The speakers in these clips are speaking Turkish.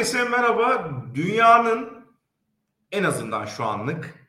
Herkese merhaba. Dünyanın en azından şu anlık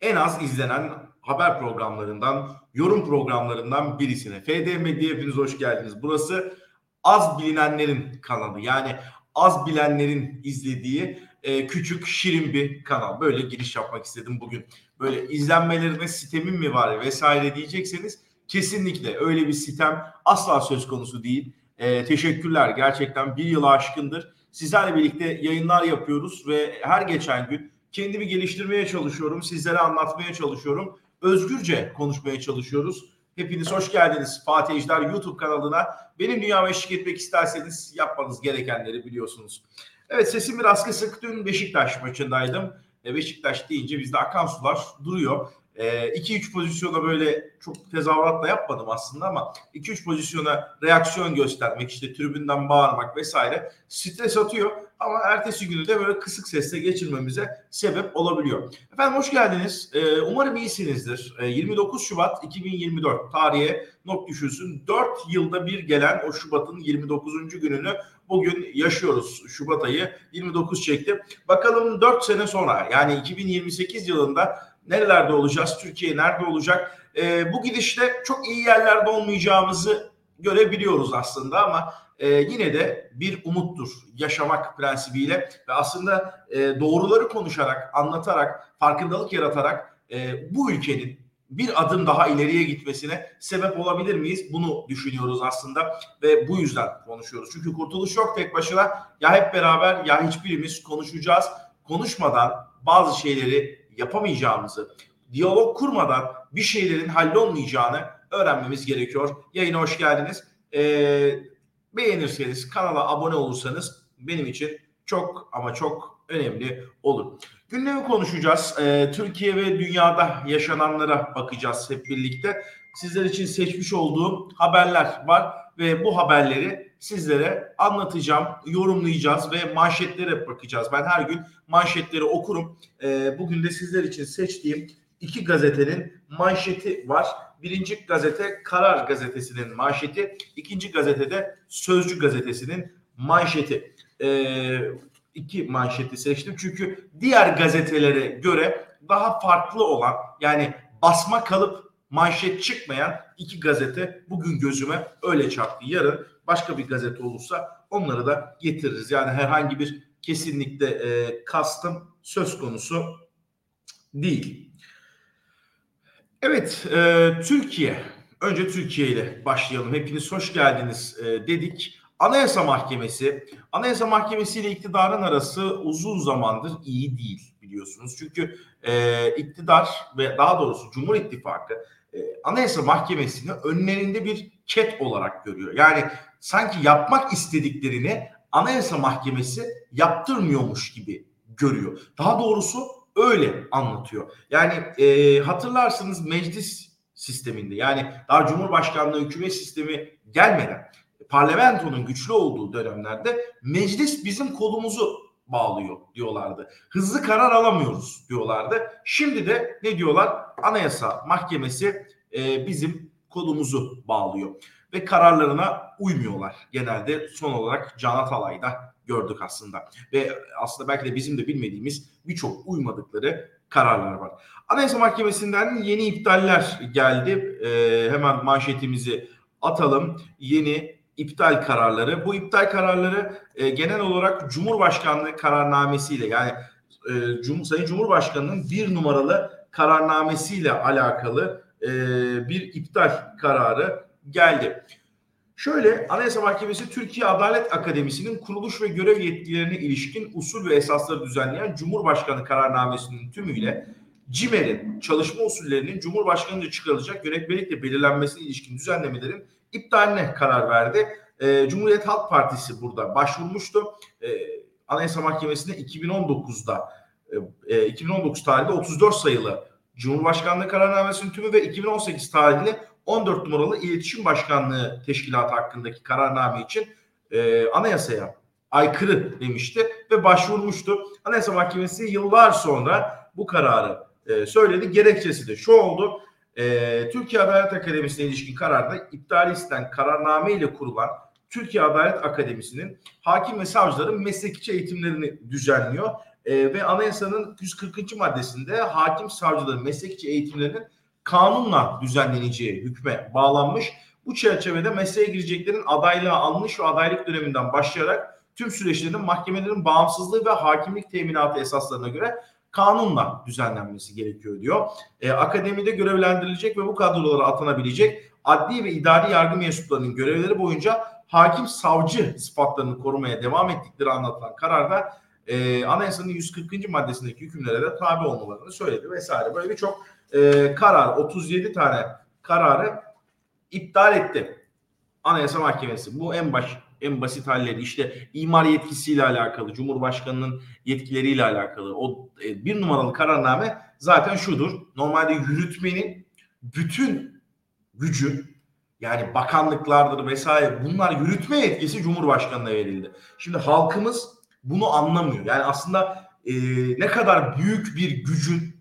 en az izlenen haber programlarından, yorum programlarından birisine. FD Medya hepiniz hoş geldiniz. Burası az bilinenlerin kanalı. Yani az bilenlerin izlediği e, küçük şirin bir kanal. Böyle giriş yapmak istedim bugün. Böyle izlenmelerine sitemim mi var vesaire diyecekseniz kesinlikle öyle bir sitem asla söz konusu değil. E, teşekkürler gerçekten bir yıl aşkındır Sizlerle birlikte yayınlar yapıyoruz ve her geçen gün kendimi geliştirmeye çalışıyorum. Sizlere anlatmaya çalışıyorum. Özgürce konuşmaya çalışıyoruz. Hepiniz hoş geldiniz Fatih Ejder YouTube kanalına. Benim dünyama eşlik etmek isterseniz yapmanız gerekenleri biliyorsunuz. Evet sesim biraz kısık. Dün Beşiktaş maçındaydım. E, Beşiktaş deyince bizde akan sular duruyor. 2-3 ee, pozisyona böyle çok tezahüratla yapmadım aslında ama 2-3 pozisyona reaksiyon göstermek işte tribünden bağırmak vesaire stres atıyor ama ertesi günü de böyle kısık sesle geçirmemize sebep olabiliyor. Efendim hoş geldiniz. Ee, umarım iyisinizdir. 29 ee, Şubat 2024 tarihe not düşülsün. 4 yılda bir gelen o Şubat'ın 29. gününü bugün yaşıyoruz. Şubat ayı 29 çekti. Bakalım 4 sene sonra yani 2028 yılında nerelerde olacağız, Türkiye nerede olacak? E, bu gidişte çok iyi yerlerde olmayacağımızı görebiliyoruz aslında ama e, yine de bir umuttur yaşamak prensibiyle ve aslında e, doğruları konuşarak, anlatarak, farkındalık yaratarak e, bu ülkenin bir adım daha ileriye gitmesine sebep olabilir miyiz? Bunu düşünüyoruz aslında ve bu yüzden konuşuyoruz. Çünkü kurtuluş yok tek başına. Ya hep beraber ya hiçbirimiz konuşacağız. Konuşmadan bazı şeyleri yapamayacağımızı, diyalog kurmadan bir şeylerin hallolmayacağını öğrenmemiz gerekiyor. Yayına hoş geldiniz. Ee, beğenirseniz, kanala abone olursanız benim için çok ama çok önemli olur. Gündemi konuşacağız. Ee, Türkiye ve dünyada yaşananlara bakacağız hep birlikte. Sizler için seçmiş olduğum haberler var ve bu haberleri sizlere anlatacağım, yorumlayacağız ve manşetlere bakacağız. Ben her gün manşetleri okurum. E, bugün de sizler için seçtiğim iki gazetenin manşeti var. Birinci gazete Karar Gazetesi'nin manşeti, ikinci gazetede Sözcü Gazetesi'nin manşeti. E, iki manşeti seçtim çünkü diğer gazetelere göre daha farklı olan yani basma kalıp manşet çıkmayan iki gazete bugün gözüme öyle çarptı. Yarın başka bir gazete olursa onları da getiririz. Yani herhangi bir kesinlikle e, kastım söz konusu değil. Evet, e, Türkiye. Önce Türkiye ile başlayalım. Hepiniz hoş geldiniz e, dedik. Anayasa Mahkemesi, Anayasa Mahkemesi ile iktidarın arası uzun zamandır iyi değil biliyorsunuz. Çünkü e, iktidar ve daha doğrusu Cumhur İttifakı e, Anayasa Mahkemesi'ni önlerinde bir ket olarak görüyor. Yani sanki yapmak istediklerini Anayasa Mahkemesi yaptırmıyormuş gibi görüyor. Daha doğrusu öyle anlatıyor. Yani e, hatırlarsınız meclis sisteminde yani daha Cumhurbaşkanlığı hükümet sistemi gelmeden parlamentonun güçlü olduğu dönemlerde meclis bizim kolumuzu bağlıyor diyorlardı. Hızlı karar alamıyoruz diyorlardı. Şimdi de ne diyorlar? Anayasa Mahkemesi e, bizim kolumuzu bağlıyor ve kararlarına uymuyorlar. Genelde son olarak Can Atalay'da gördük aslında. Ve aslında belki de bizim de bilmediğimiz birçok uymadıkları kararlar var. Anayasa Mahkemesi'nden yeni iptaller geldi. Ee, hemen manşetimizi atalım. Yeni iptal kararları. Bu iptal kararları e, genel olarak Cumhurbaşkanlığı kararnamesiyle yani e, Cum Sayın Cumhurbaşkanı'nın bir numaralı kararnamesiyle alakalı e, bir iptal kararı geldi. Şöyle Anayasa Mahkemesi Türkiye Adalet Akademisi'nin kuruluş ve görev yetkilerine ilişkin usul ve esasları düzenleyen Cumhurbaşkanı kararnamesinin tümüyle CİMER'in çalışma usullerinin Cumhurbaşkanı'nca çıkarılacak yönetmelikle belirlenmesine ilişkin düzenlemelerin iptaline karar verdi. E, Cumhuriyet Halk Partisi burada başvurmuştu. E, Anayasa Mahkemesi'ne 2019'da e, 2019 tarihli 34 sayılı Cumhurbaşkanlığı kararnamesinin tümü ve 2018 tarihli 14 numaralı İletişim Başkanlığı Teşkilatı hakkındaki kararname için e, anayasaya aykırı demişti ve başvurmuştu. Anayasa Mahkemesi yıllar sonra bu kararı e, söyledi. Gerekçesi de şu oldu. E, Türkiye Adalet Akademisi'ne ilişkin kararda iptal istenen kararname ile kurulan Türkiye Adalet Akademisi'nin hakim ve savcıların meslekçi eğitimlerini düzenliyor. E, ve anayasanın 140. maddesinde hakim savcıların meslekçi eğitimlerinin kanunla düzenleneceği hükme bağlanmış. Bu çerçevede mesleğe gireceklerin adaylığa alınış ve adaylık döneminden başlayarak tüm süreçlerin mahkemelerin bağımsızlığı ve hakimlik teminatı esaslarına göre kanunla düzenlenmesi gerekiyor diyor. E, akademide görevlendirilecek ve bu kadrolara atanabilecek adli ve idari yargı mensuplarının görevleri boyunca hakim savcı sıfatlarını korumaya devam ettikleri anlatılan kararda e, anayasanın 140. maddesindeki hükümlere de tabi olmalarını söyledi vesaire. Böyle birçok e, karar 37 tane kararı iptal etti. Anayasa Mahkemesi. Bu en baş en basit halleri işte imar yetkisiyle alakalı, Cumhurbaşkanının yetkileriyle alakalı. O e, bir numaralı kararname zaten şudur. Normalde yürütmenin bütün gücü yani bakanlıklardır vesaire bunlar yürütme yetkisi Cumhurbaşkanı'na verildi. Şimdi halkımız bunu anlamıyor. Yani aslında e, ne kadar büyük bir gücün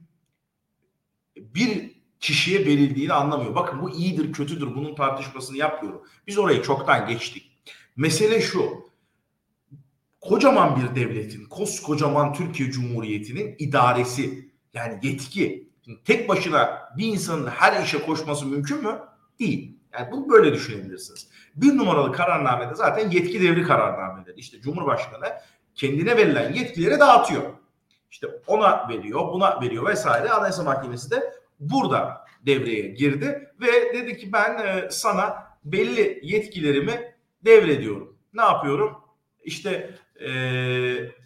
bir kişiye verildiğini anlamıyor. Bakın bu iyidir kötüdür bunun tartışmasını yapmıyorum. Biz orayı çoktan geçtik. Mesele şu. Kocaman bir devletin, koskocaman Türkiye Cumhuriyeti'nin idaresi yani yetki. Şimdi tek başına bir insanın her işe koşması mümkün mü? Değil. Yani bunu böyle düşünebilirsiniz. Bir numaralı kararnamede zaten yetki devri kararnameleri. İşte Cumhurbaşkanı kendine verilen yetkileri dağıtıyor. İşte ona veriyor, buna veriyor vesaire. Anayasa Mahkemesi de burada devreye girdi ve dedi ki ben e, sana belli yetkilerimi devrediyorum. Ne yapıyorum? İşte e,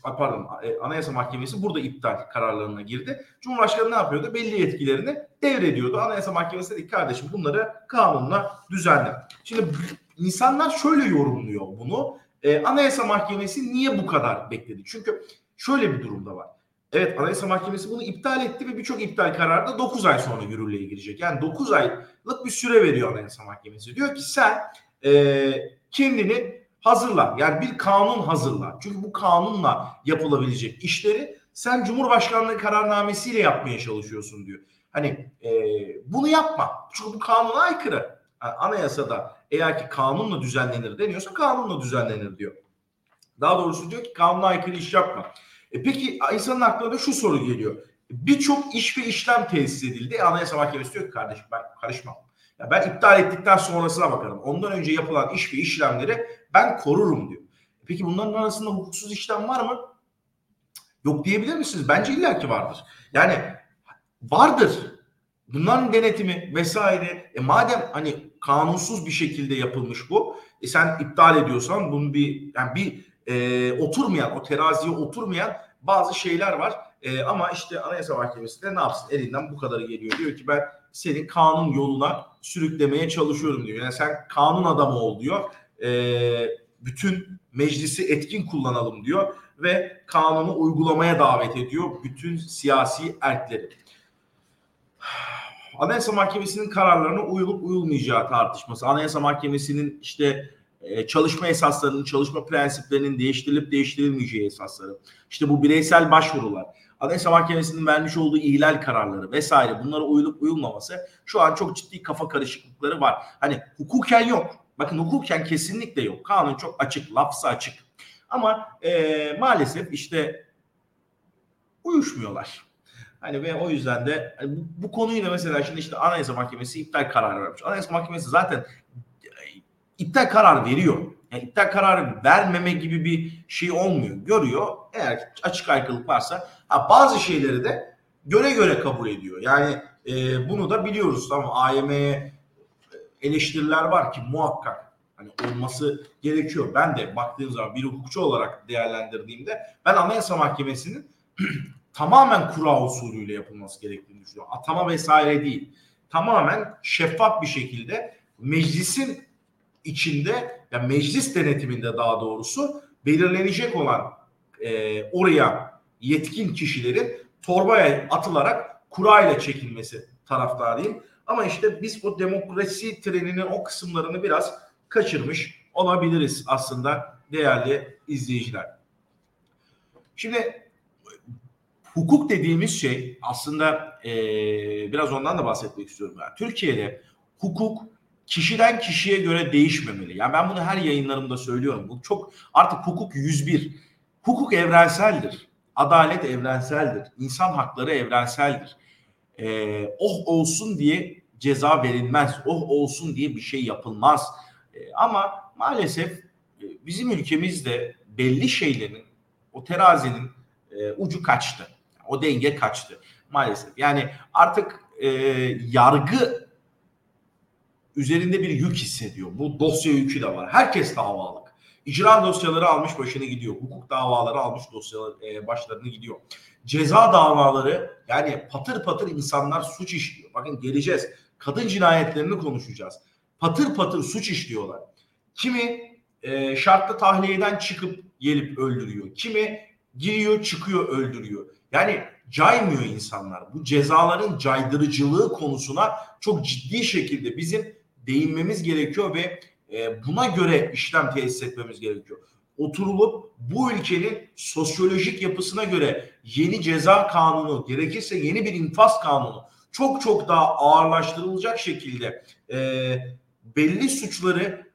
pardon e, Anayasa Mahkemesi burada iptal kararlarına girdi. Cumhurbaşkanı ne yapıyordu? Belli yetkilerini devrediyordu. Anayasa Mahkemesi dedi kardeşim bunları kanunla düzenle. Şimdi insanlar şöyle yorumluyor bunu. E, Anayasa Mahkemesi niye bu kadar bekledi? Çünkü şöyle bir durumda var. Evet Anayasa Mahkemesi bunu iptal etti ve birçok iptal kararı da 9 ay sonra yürürlüğe girecek. Yani 9 aylık bir süre veriyor Anayasa Mahkemesi. Diyor ki sen e, kendini hazırla. Yani bir kanun hazırla. Çünkü bu kanunla yapılabilecek işleri sen Cumhurbaşkanlığı kararnamesiyle yapmaya çalışıyorsun diyor. Hani e, bunu yapma. Çünkü bu kanuna aykırı. Yani anayasada eğer ki kanunla düzenlenir deniyorsa kanunla düzenlenir diyor. Daha doğrusu diyor ki kanuna aykırı iş yapma. E peki insanın aklına da şu soru geliyor. Birçok iş ve işlem tesis edildi. Anayasa Mahkemesi diyor ki kardeşim ben karışmam. Ya ben iptal ettikten sonrasına bakarım. Ondan önce yapılan iş ve işlemleri ben korurum diyor. E peki bunların arasında hukuksuz işlem var mı? Yok diyebilir misiniz? Bence illaki vardır. Yani vardır. Bunların denetimi vesaire. E madem hani kanunsuz bir şekilde yapılmış bu. E sen iptal ediyorsan bunun bir yani bir e, oturmayan, o teraziye oturmayan bazı şeyler var. E, ama işte Anayasa Mahkemesi de ne yapsın? Elinden bu kadarı geliyor. Diyor ki ben seni kanun yoluna sürüklemeye çalışıyorum diyor. Yani sen kanun adamı ol diyor. E, bütün meclisi etkin kullanalım diyor ve kanunu uygulamaya davet ediyor bütün siyasi erkleri. Anayasa Mahkemesi'nin kararlarına uyulup uyulmayacağı tartışması, Anayasa Mahkemesi'nin işte e, çalışma esaslarının, çalışma prensiplerinin değiştirilip değiştirilmeyeceği esasları, işte bu bireysel başvurular, Anayasa Mahkemesi'nin vermiş olduğu ihlal kararları vesaire bunlara uyulup uyulmaması şu an çok ciddi kafa karışıklıkları var. Hani hukuken yok. Bakın hukuken kesinlikle yok. Kanun çok açık, lafzı açık. Ama e, maalesef işte uyuşmuyorlar. Hani ve o yüzden de hani bu, bu konuyu da mesela şimdi işte Anayasa Mahkemesi iptal kararı vermiş. Anayasa Mahkemesi zaten iptal karar veriyor. Yani iptal kararı vermeme gibi bir şey olmuyor. Görüyor. Eğer açık aykırılık varsa ha, bazı şeyleri de göre göre kabul ediyor. Yani e, bunu da biliyoruz. Tamam AYM'ye eleştiriler var ki muhakkak hani olması gerekiyor. Ben de baktığım zaman bir hukukçu olarak değerlendirdiğimde ben Anayasa Mahkemesi'nin tamamen kura usulüyle yapılması gerektiğini düşünüyorum. Atama vesaire değil. Tamamen şeffaf bir şekilde meclisin içinde yani meclis denetiminde daha doğrusu belirlenecek olan e, oraya yetkin kişilerin torbaya atılarak kurayla çekilmesi taraftarıyım. Ama işte biz o demokrasi treninin o kısımlarını biraz kaçırmış olabiliriz aslında değerli izleyiciler. Şimdi hukuk dediğimiz şey aslında e, biraz ondan da bahsetmek istiyorum. Yani Türkiye'de hukuk kişiden kişiye göre değişmemeli. Yani ben bunu her yayınlarımda söylüyorum. Bu çok artık hukuk 101. Hukuk evrenseldir. Adalet evrenseldir. İnsan hakları evrenseldir. Ee, oh olsun diye ceza verilmez. Oh olsun diye bir şey yapılmaz. Ee, ama maalesef e, bizim ülkemizde belli şeylerin o terazinin e, ucu kaçtı. O denge kaçtı maalesef. Yani artık e, yargı üzerinde bir yük hissediyor. Bu dosya yükü de var. Herkes davalık. İcra dosyaları almış başını gidiyor. Hukuk davaları almış dosyaları e, başlarını gidiyor. Ceza davaları yani patır patır insanlar suç işliyor. Bakın geleceğiz. Kadın cinayetlerini konuşacağız. Patır patır suç işliyorlar. Kimi e, şartlı tahliyeden çıkıp gelip öldürüyor. Kimi giriyor çıkıyor öldürüyor. Yani caymıyor insanlar. Bu cezaların caydırıcılığı konusuna çok ciddi şekilde bizim değinmemiz gerekiyor ve e, buna göre işlem tesis etmemiz gerekiyor. Oturulup bu ülkenin sosyolojik yapısına göre yeni ceza kanunu gerekirse yeni bir infaz kanunu çok çok daha ağırlaştırılacak şekilde e, belli suçları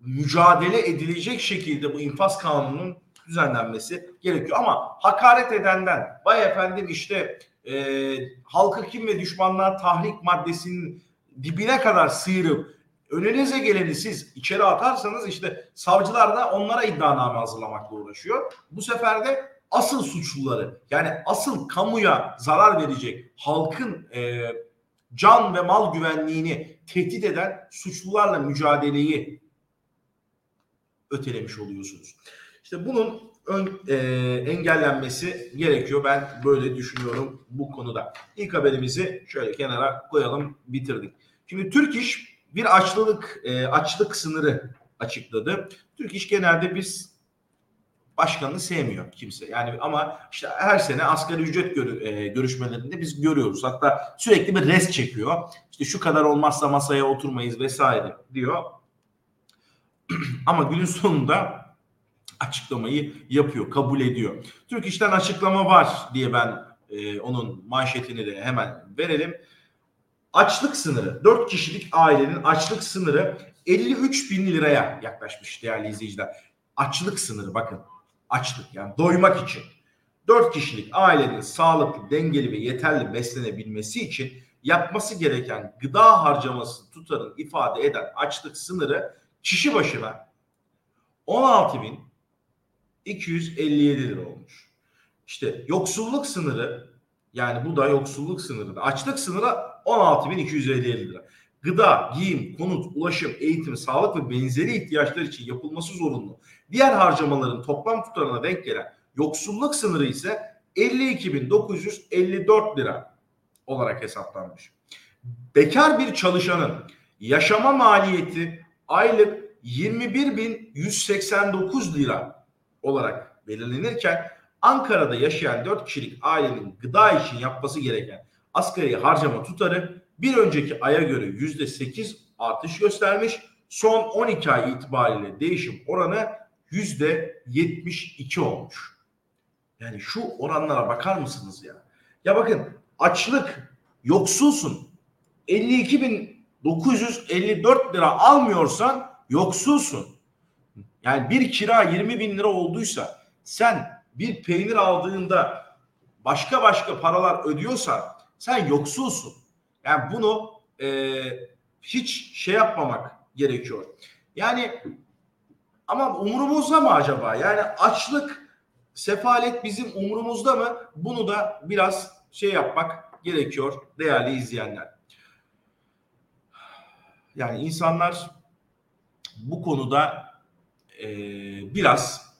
mücadele edilecek şekilde bu infaz kanununun düzenlenmesi gerekiyor. Ama hakaret edenden vay efendim işte e, halkı kim ve düşmanlığa tahrik maddesinin dibine kadar sıyırıp önünüze geleni siz içeri atarsanız işte savcılar da onlara iddianame hazırlamakla uğraşıyor. Bu sefer de asıl suçluları yani asıl kamuya zarar verecek halkın e, can ve mal güvenliğini tehdit eden suçlularla mücadeleyi ötelemiş oluyorsunuz. İşte bunun ön, e, engellenmesi gerekiyor. Ben böyle düşünüyorum bu konuda. İlk haberimizi şöyle kenara koyalım, bitirdik. Şimdi Türk İş bir açlılık e, açlık sınırı açıkladı. Türk İş genelde biz başkanını sevmiyor kimse. Yani ama işte her sene asgari ücret gör, e, görüşmelerinde biz görüyoruz. Hatta sürekli bir res çekiyor. İşte şu kadar olmazsa masaya oturmayız vesaire diyor. ama günün sonunda açıklamayı yapıyor, kabul ediyor. Türk İş'ten açıklama var diye ben e, onun manşetini de hemen verelim. Açlık sınırı, 4 kişilik ailenin açlık sınırı 53 bin liraya yaklaşmış değerli izleyiciler. Açlık sınırı bakın, açlık yani doymak için. 4 kişilik ailenin sağlıklı, dengeli ve yeterli beslenebilmesi için yapması gereken gıda harcaması tutarını ifade eden açlık sınırı kişi başına 16 bin 257 lira olmuş. İşte yoksulluk sınırı yani bu da yoksulluk sınırı. Açlık sınırı 16.257 lira. Gıda, giyim, konut, ulaşım, eğitim, sağlık ve benzeri ihtiyaçlar için yapılması zorunlu. Diğer harcamaların toplam tutarına denk gelen yoksulluk sınırı ise 52.954 lira olarak hesaplanmış. Bekar bir çalışanın yaşama maliyeti aylık 21.189 lira olarak belirlenirken Ankara'da yaşayan 4 kişilik ailenin gıda için yapması gereken asgari harcama tutarı bir önceki aya göre %8 artış göstermiş. Son 12 ay itibariyle değişim oranı %72 olmuş. Yani şu oranlara bakar mısınız ya? Ya bakın açlık, yoksulsun. 52.954 lira almıyorsan yoksulsun. Yani bir kira 20 bin lira olduysa sen bir peynir aldığında başka başka paralar ödüyorsan sen yoksulsun. Yani bunu e, hiç şey yapmamak gerekiyor. Yani ama umurumuzda mı acaba? Yani açlık, sefalet bizim umurumuzda mı? Bunu da biraz şey yapmak gerekiyor değerli izleyenler. Yani insanlar bu konuda e, biraz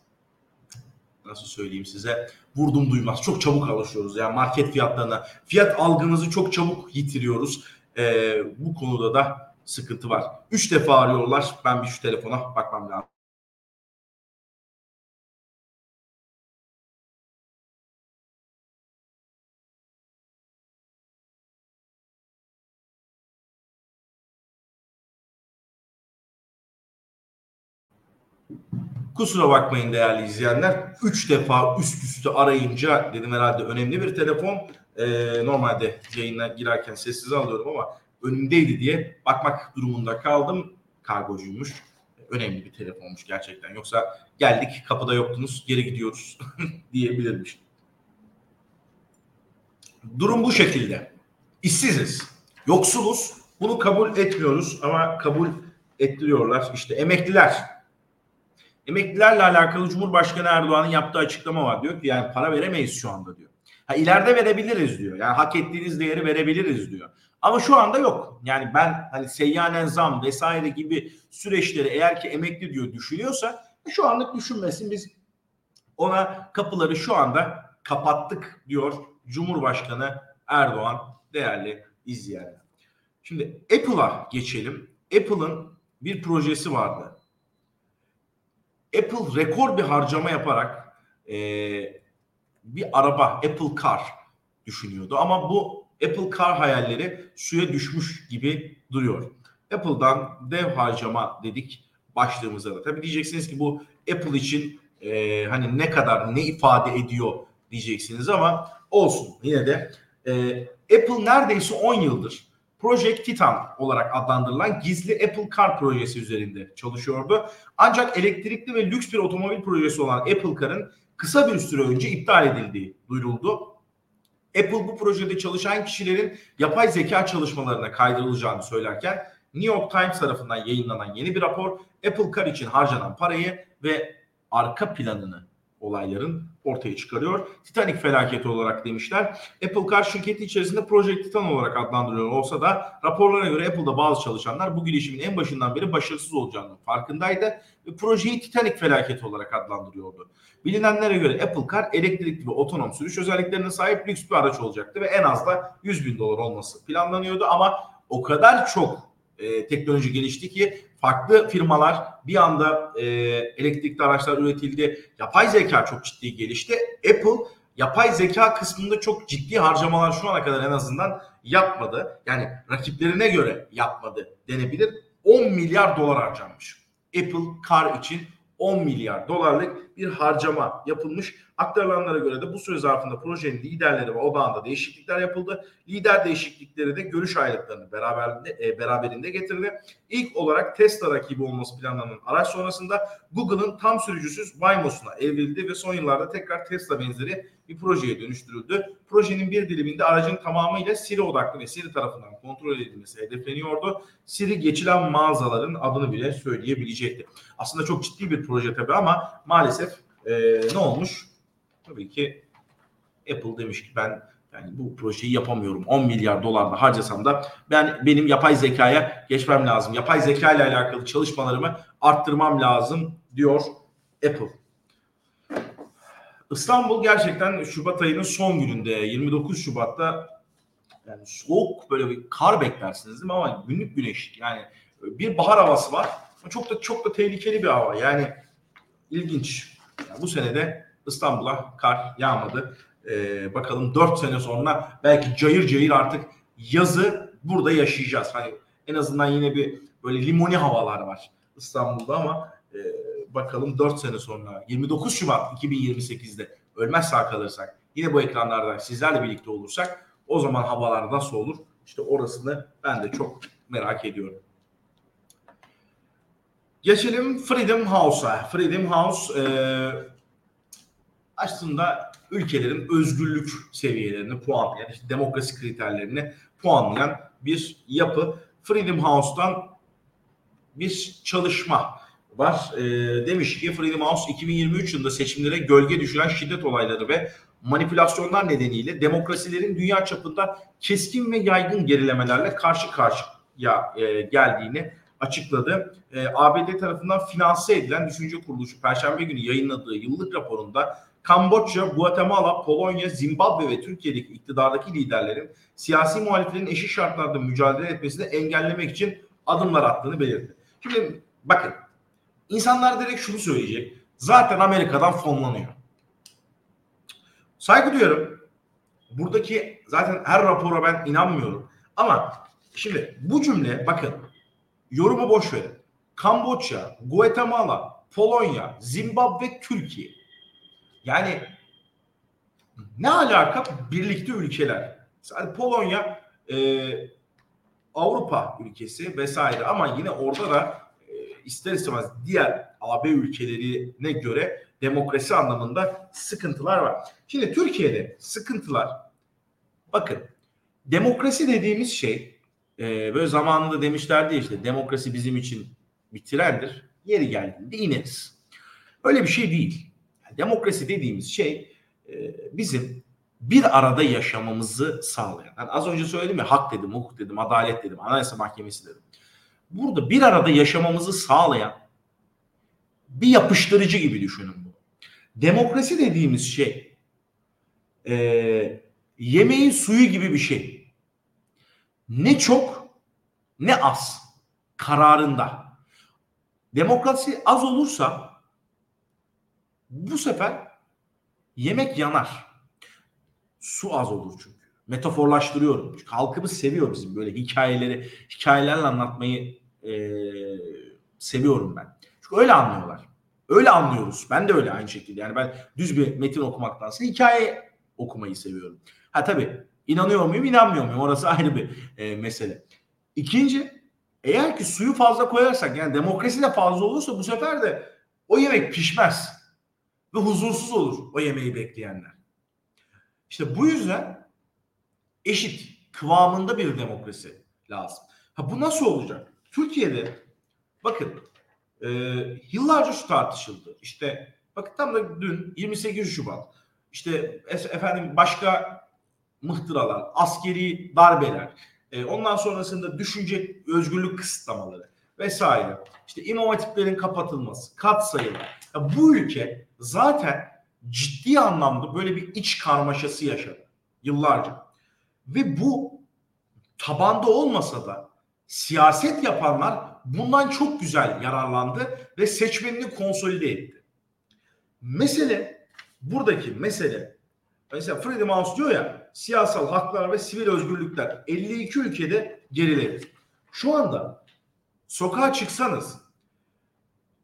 nasıl söyleyeyim size vurdum duymaz. Çok çabuk alışıyoruz yani market fiyatlarına. Fiyat algımızı çok çabuk yitiriyoruz. E, bu konuda da sıkıntı var. Üç defa arıyorlar. Ben bir şu telefona bakmam lazım. Kusura bakmayın değerli izleyenler. Üç defa üst üste arayınca dedim herhalde önemli bir telefon. Ee, normalde yayına girerken sessiz alıyorum ama önündeydi diye bakmak durumunda kaldım. Kargocuymuş. Önemli bir telefonmuş gerçekten. Yoksa geldik kapıda yoktunuz geri gidiyoruz diyebilirmiş. Durum bu şekilde. İşsiziz. Yoksuluz. Bunu kabul etmiyoruz ama kabul ettiriyorlar. İşte emekliler. Emeklilerle alakalı Cumhurbaşkanı Erdoğan'ın yaptığı açıklama var. Diyor ki yani para veremeyiz şu anda diyor. Ha ileride verebiliriz diyor. Yani hak ettiğiniz değeri verebiliriz diyor. Ama şu anda yok. Yani ben hani seyyanen zam vesaire gibi süreçleri eğer ki emekli diyor düşünüyorsa şu anlık düşünmesin. Biz ona kapıları şu anda kapattık diyor Cumhurbaşkanı Erdoğan değerli izleyenler. Şimdi Apple'a geçelim. Apple'ın bir projesi vardı. Apple rekor bir harcama yaparak e, bir araba Apple Car düşünüyordu. Ama bu Apple Car hayalleri suya düşmüş gibi duruyor. Apple'dan dev harcama dedik başlığımıza da. Tabii diyeceksiniz ki bu Apple için e, hani ne kadar ne ifade ediyor diyeceksiniz ama olsun yine de e, Apple neredeyse 10 yıldır Project Titan olarak adlandırılan gizli Apple Car projesi üzerinde çalışıyordu. Ancak elektrikli ve lüks bir otomobil projesi olan Apple Car'ın kısa bir süre önce iptal edildiği duyuruldu. Apple bu projede çalışan kişilerin yapay zeka çalışmalarına kaydırılacağını söylerken New York Times tarafından yayınlanan yeni bir rapor Apple Car için harcanan parayı ve arka planını olayların ortaya çıkarıyor. Titanic felaketi olarak demişler. Apple Car şirketi içerisinde Project Titan olarak adlandırılıyor olsa da raporlara göre Apple'da bazı çalışanlar bu girişimin en başından beri başarısız olacağının farkındaydı ve projeyi Titanic felaketi olarak adlandırıyordu. Bilinenlere göre Apple Car elektrikli ve otonom sürüş özelliklerine sahip lüks bir araç olacaktı ve en az da 100 bin dolar olması planlanıyordu ama o kadar çok e, teknoloji gelişti ki farklı firmalar bir anda e, elektrikli araçlar üretildi. Yapay zeka çok ciddi gelişti. Apple yapay zeka kısmında çok ciddi harcamalar şu ana kadar en azından yapmadı. Yani rakiplerine göre yapmadı denebilir. 10 milyar dolar harcanmış. Apple Car için 10 milyar dolarlık bir harcama yapılmış. Aktarılanlara göre de bu süre zarfında projenin liderleri ve odağında değişiklikler yapıldı. Lider değişiklikleri de görüş ayrılıklarını beraberinde, e, beraberinde getirdi. İlk olarak Tesla rakibi olması planlanan araç sonrasında Google'ın tam sürücüsüz Waymos'una evrildi ve son yıllarda tekrar Tesla benzeri bir projeye dönüştürüldü. Projenin bir diliminde aracın tamamıyla Siri odaklı ve Siri tarafından kontrol edilmesi hedefleniyordu. Siri geçilen mağazaların adını bile söyleyebilecekti. Aslında çok ciddi bir proje tabii ama maalesef e, ne olmuş? Tabii ki Apple demiş ki ben yani bu projeyi yapamıyorum. 10 milyar dolar da harcasam da ben benim yapay zekaya geçmem lazım. Yapay zeka ile alakalı çalışmalarımı arttırmam lazım diyor Apple. İstanbul gerçekten Şubat ayının son gününde 29 Şubat'ta yani soğuk böyle bir kar beklersiniz değil mi ama günlük güneş yani bir bahar havası var. Çok da çok da tehlikeli bir hava. Yani ilginç. Yani bu senede İstanbul'a kar yağmadı. Ee, bakalım 4 sene sonra belki cayır cayır artık yazı burada yaşayacağız. Hani en azından yine bir böyle limoni havalar var İstanbul'da ama e, bakalım 4 sene sonra 29 Şubat 2028'de ölmez sağ kalırsak yine bu ekranlarda sizlerle birlikte olursak o zaman havalar nasıl olur? İşte orasını ben de çok merak ediyorum. Geçelim Freedom House'a. Freedom House e, aslında ülkelerin özgürlük seviyelerini puanlayan, işte demokrasi kriterlerini puanlayan bir yapı. Freedom House'tan bir çalışma var. E, demiş ki Freedom House 2023 yılında seçimlere gölge düşüren şiddet olayları ve manipülasyonlar nedeniyle demokrasilerin dünya çapında keskin ve yaygın gerilemelerle karşı karşıya e, geldiğini açıkladı. E, ABD tarafından finanse edilen düşünce kuruluşu Perşembe günü yayınladığı yıllık raporunda Kamboçya, Guatemala, Polonya, Zimbabwe ve Türkiye'deki iktidardaki liderlerin siyasi muhaliflerin eşit şartlarda mücadele etmesini engellemek için adımlar attığını belirtti. Şimdi bakın insanlar direkt şunu söyleyecek. Zaten Amerika'dan fonlanıyor. Saygı duyuyorum. Buradaki zaten her rapora ben inanmıyorum. Ama şimdi bu cümle bakın yorumu boş verin. Kamboçya, Guatemala, Polonya, Zimbabwe, Türkiye. Yani ne alaka birlikte ülkeler? Sadece Polonya e, Avrupa ülkesi vesaire ama yine orada da e, ister istemez diğer AB ülkelerine göre demokrasi anlamında sıkıntılar var. Şimdi Türkiye'de sıkıntılar bakın demokrasi dediğimiz şey e, böyle zamanında demişlerdi işte demokrasi bizim için bir. Yeri geldiğinde ineriz. Öyle bir şey değil. Demokrasi dediğimiz şey e, bizim bir arada yaşamamızı sağlayan. Yani az önce söyledim ya hak dedim, hukuk dedim, adalet dedim, anayasa mahkemesi dedim. Burada bir arada yaşamamızı sağlayan bir yapıştırıcı gibi düşünün bu. Demokrasi dediğimiz şey e, yemeğin suyu gibi bir şey. Ne çok ne az kararında. Demokrasi az olursa bu sefer yemek yanar. Su az olur çünkü. Metaforlaştırıyorum. Çünkü halkımız seviyor bizim böyle hikayeleri, hikayelerle anlatmayı e, seviyorum ben. Çünkü öyle anlıyorlar. Öyle anlıyoruz. Ben de öyle aynı şekilde. Yani ben düz bir metin okumaktansa hikaye okumayı seviyorum. Ha tabii inanıyor muyum inanmıyor muyum orası ayrı bir e, mesele. İkinci eğer ki suyu fazla koyarsak yani demokrasi de fazla olursa bu sefer de o yemek pişmez. Ve huzursuz olur o yemeği bekleyenler. İşte bu yüzden eşit kıvamında bir demokrasi lazım. Ha bu nasıl olacak? Türkiye'de bakın e, yıllarca şu tartışıldı. İşte bakın tam da dün 28 Şubat işte efendim başka mıhtıralar, askeri darbeler, e, ondan sonrasında düşünce özgürlük kısıtlamaları vesaire. İşte imam kapatılması, kat sayılar. Ya bu ülke zaten ciddi anlamda böyle bir iç karmaşası yaşadı yıllarca. Ve bu tabanda olmasa da siyaset yapanlar bundan çok güzel yararlandı ve seçmenini konsolide etti. Mesele buradaki mesele mesela Freedom House diyor ya siyasal haklar ve sivil özgürlükler 52 ülkede geriledi. Şu anda sokağa çıksanız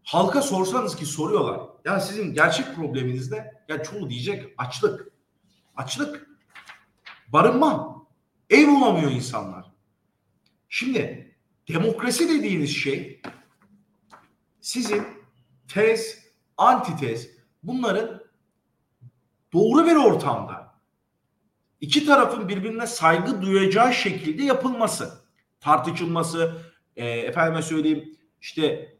halka sorsanız ki soruyorlar. Ya sizin gerçek probleminiz ne? Ya çoğu diyecek açlık. Açlık. Barınma. Ev bulamıyor insanlar. Şimdi demokrasi dediğiniz şey sizin tez, antitez bunların doğru bir ortamda iki tarafın birbirine saygı duyacağı şekilde yapılması, tartışılması, e, efendime söyleyeyim işte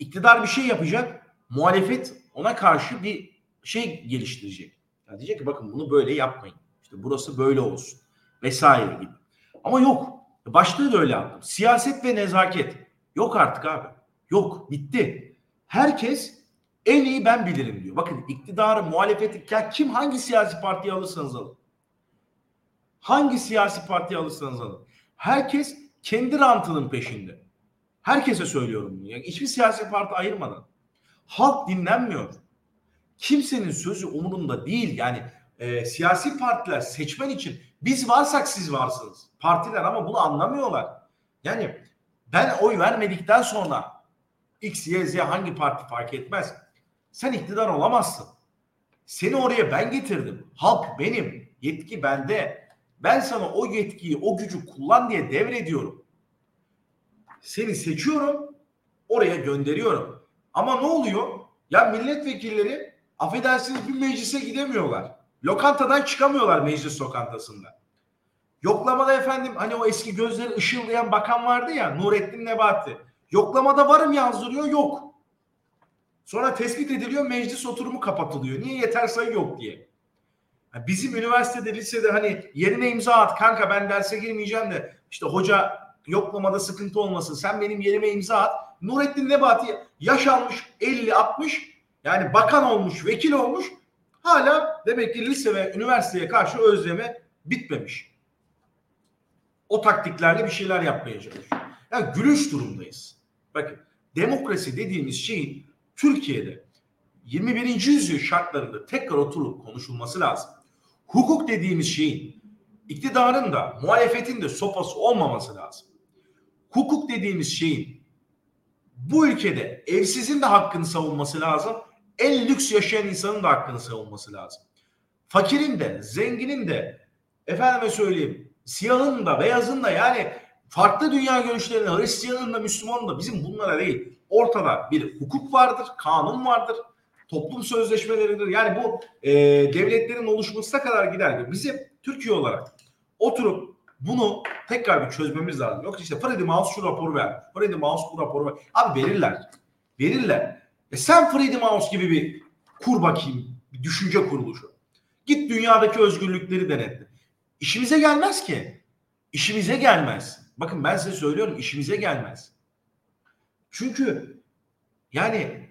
iktidar bir şey yapacak, muhalefet ona karşı bir şey geliştirecek. Yani diyecek ki bakın bunu böyle yapmayın. İşte burası böyle olsun vesaire gibi. Ama yok. Başlığı da öyle yaptım. Siyaset ve nezaket. Yok artık abi. Yok. Bitti. Herkes en iyi ben bilirim diyor. Bakın iktidarı, muhalefeti kim hangi siyasi partiyi alırsanız alın. Hangi siyasi partiyi alırsanız alın. Herkes kendi rantının peşinde. Herkese söylüyorum bunu. Yani hiçbir siyasi parti ayırmadan. Halk dinlenmiyor. Kimsenin sözü umurunda değil. Yani e, siyasi partiler seçmen için biz varsak siz varsınız. Partiler ama bunu anlamıyorlar. Yani ben oy vermedikten sonra X, Y, Z hangi parti fark etmez. Sen iktidar olamazsın. Seni oraya ben getirdim. Halk benim. Yetki bende. Ben sana o yetkiyi, o gücü kullan diye devrediyorum. Seni seçiyorum, oraya gönderiyorum. Ama ne oluyor? Ya milletvekilleri affedersiniz bir meclise gidemiyorlar. Lokantadan çıkamıyorlar meclis lokantasında. Yoklamada efendim hani o eski gözleri ışıldayan bakan vardı ya Nurettin Nebati. Yoklamada varım yazdırıyor yok. Sonra tespit ediliyor meclis oturumu kapatılıyor. Niye yeter sayı yok diye. bizim üniversitede lisede hani yerine imza at kanka ben derse girmeyeceğim de işte hoca yoklamada sıkıntı olmasın sen benim yerime imza at. Nurettin Nebati yaş almış 50-60 yani bakan olmuş vekil olmuş hala demek ki lise ve üniversiteye karşı özleme bitmemiş. O taktiklerle bir şeyler yapmaya çalışıyor. Yani gülüş durumdayız. Bakın demokrasi dediğimiz şeyin Türkiye'de 21. yüzyıl şartlarında tekrar oturup konuşulması lazım. Hukuk dediğimiz şeyin iktidarın da muhalefetin de sopası olmaması lazım. Hukuk dediğimiz şeyin bu ülkede evsizin de hakkını savunması lazım. En lüks yaşayan insanın da hakkını savunması lazım. Fakirin de, zenginin de, efendime söyleyeyim, siyahın da, beyazın da yani farklı dünya görüşlerine, Hristiyanın da Müslümanın da bizim bunlara değil. Ortada bir hukuk vardır, kanun vardır, toplum sözleşmeleridir. Yani bu e, devletlerin oluşmasına kadar gider. Bizim Türkiye olarak oturup bunu tekrar bir çözmemiz lazım. Yok işte Freddie Mouse şu raporu ver. Freddie Mouse bu raporu ver. Abi verirler. Verirler. E sen Freddie Mouse gibi bir kur bakayım. Bir düşünce kuruluşu. Git dünyadaki özgürlükleri denetle. İşimize gelmez ki. İşimize gelmez. Bakın ben size söylüyorum işimize gelmez. Çünkü yani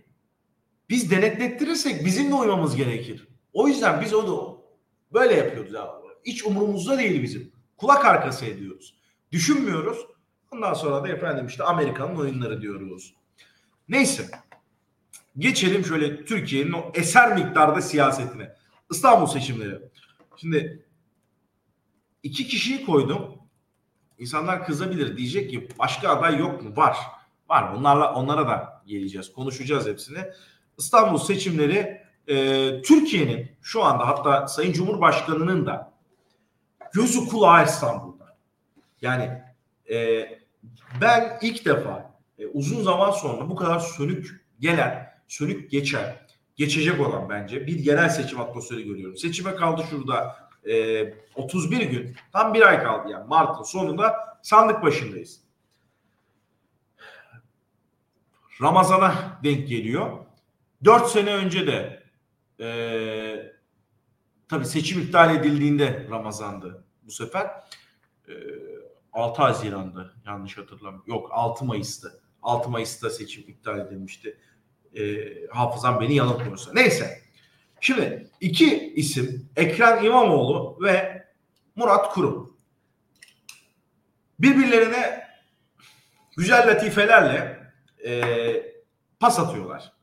biz denetlettirirsek bizim de uymamız gerekir. O yüzden biz onu böyle yapıyoruz abi. Hiç umurumuzda değil bizim. Kulak arkası ediyoruz. Düşünmüyoruz. Ondan sonra da efendim işte Amerika'nın oyunları diyoruz. Neyse. Geçelim şöyle Türkiye'nin o eser miktarda siyasetine. İstanbul seçimleri. Şimdi iki kişiyi koydum. İnsanlar kızabilir diyecek ki başka aday yok mu? Var. Var. Onlarla onlara da geleceğiz. Konuşacağız hepsini. İstanbul seçimleri e, Türkiye'nin şu anda hatta Sayın Cumhurbaşkanı'nın da gözü kulağı İstanbul'da. Yani e, ben ilk defa e, uzun zaman sonra bu kadar sönük gelen, sönük geçen, geçecek olan bence bir yerel seçim atmosferi görüyorum. Seçime kaldı şurada e, 31 gün, tam bir ay kaldı yani Mart'ın sonunda sandık başındayız. Ramazan'a denk geliyor. 4 sene önce de e, tabii seçim iptal edildiğinde Ramazan'dı bu sefer. E, 6 Haziran'dı yanlış hatırlamıyorum. Yok 6 Mayıs'tı. 6 Mayıs'ta seçim iptal edilmişti. E, hafızam beni yanıltmıyorsa. Neyse. Şimdi iki isim Ekrem İmamoğlu ve Murat Kurum. Birbirlerine güzel latifelerle e, pas atıyorlar.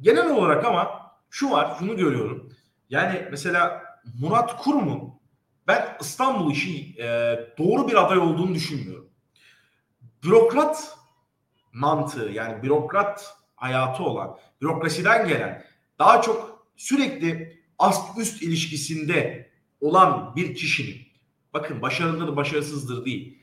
Genel olarak ama şu var, şunu görüyorum. Yani mesela Murat Kurum'un ben İstanbul işi e, doğru bir aday olduğunu düşünmüyorum. Bürokrat mantığı yani bürokrat hayatı olan, bürokrasiden gelen daha çok sürekli ast üst ilişkisinde olan bir kişinin bakın başarılıdır başarısızdır değil.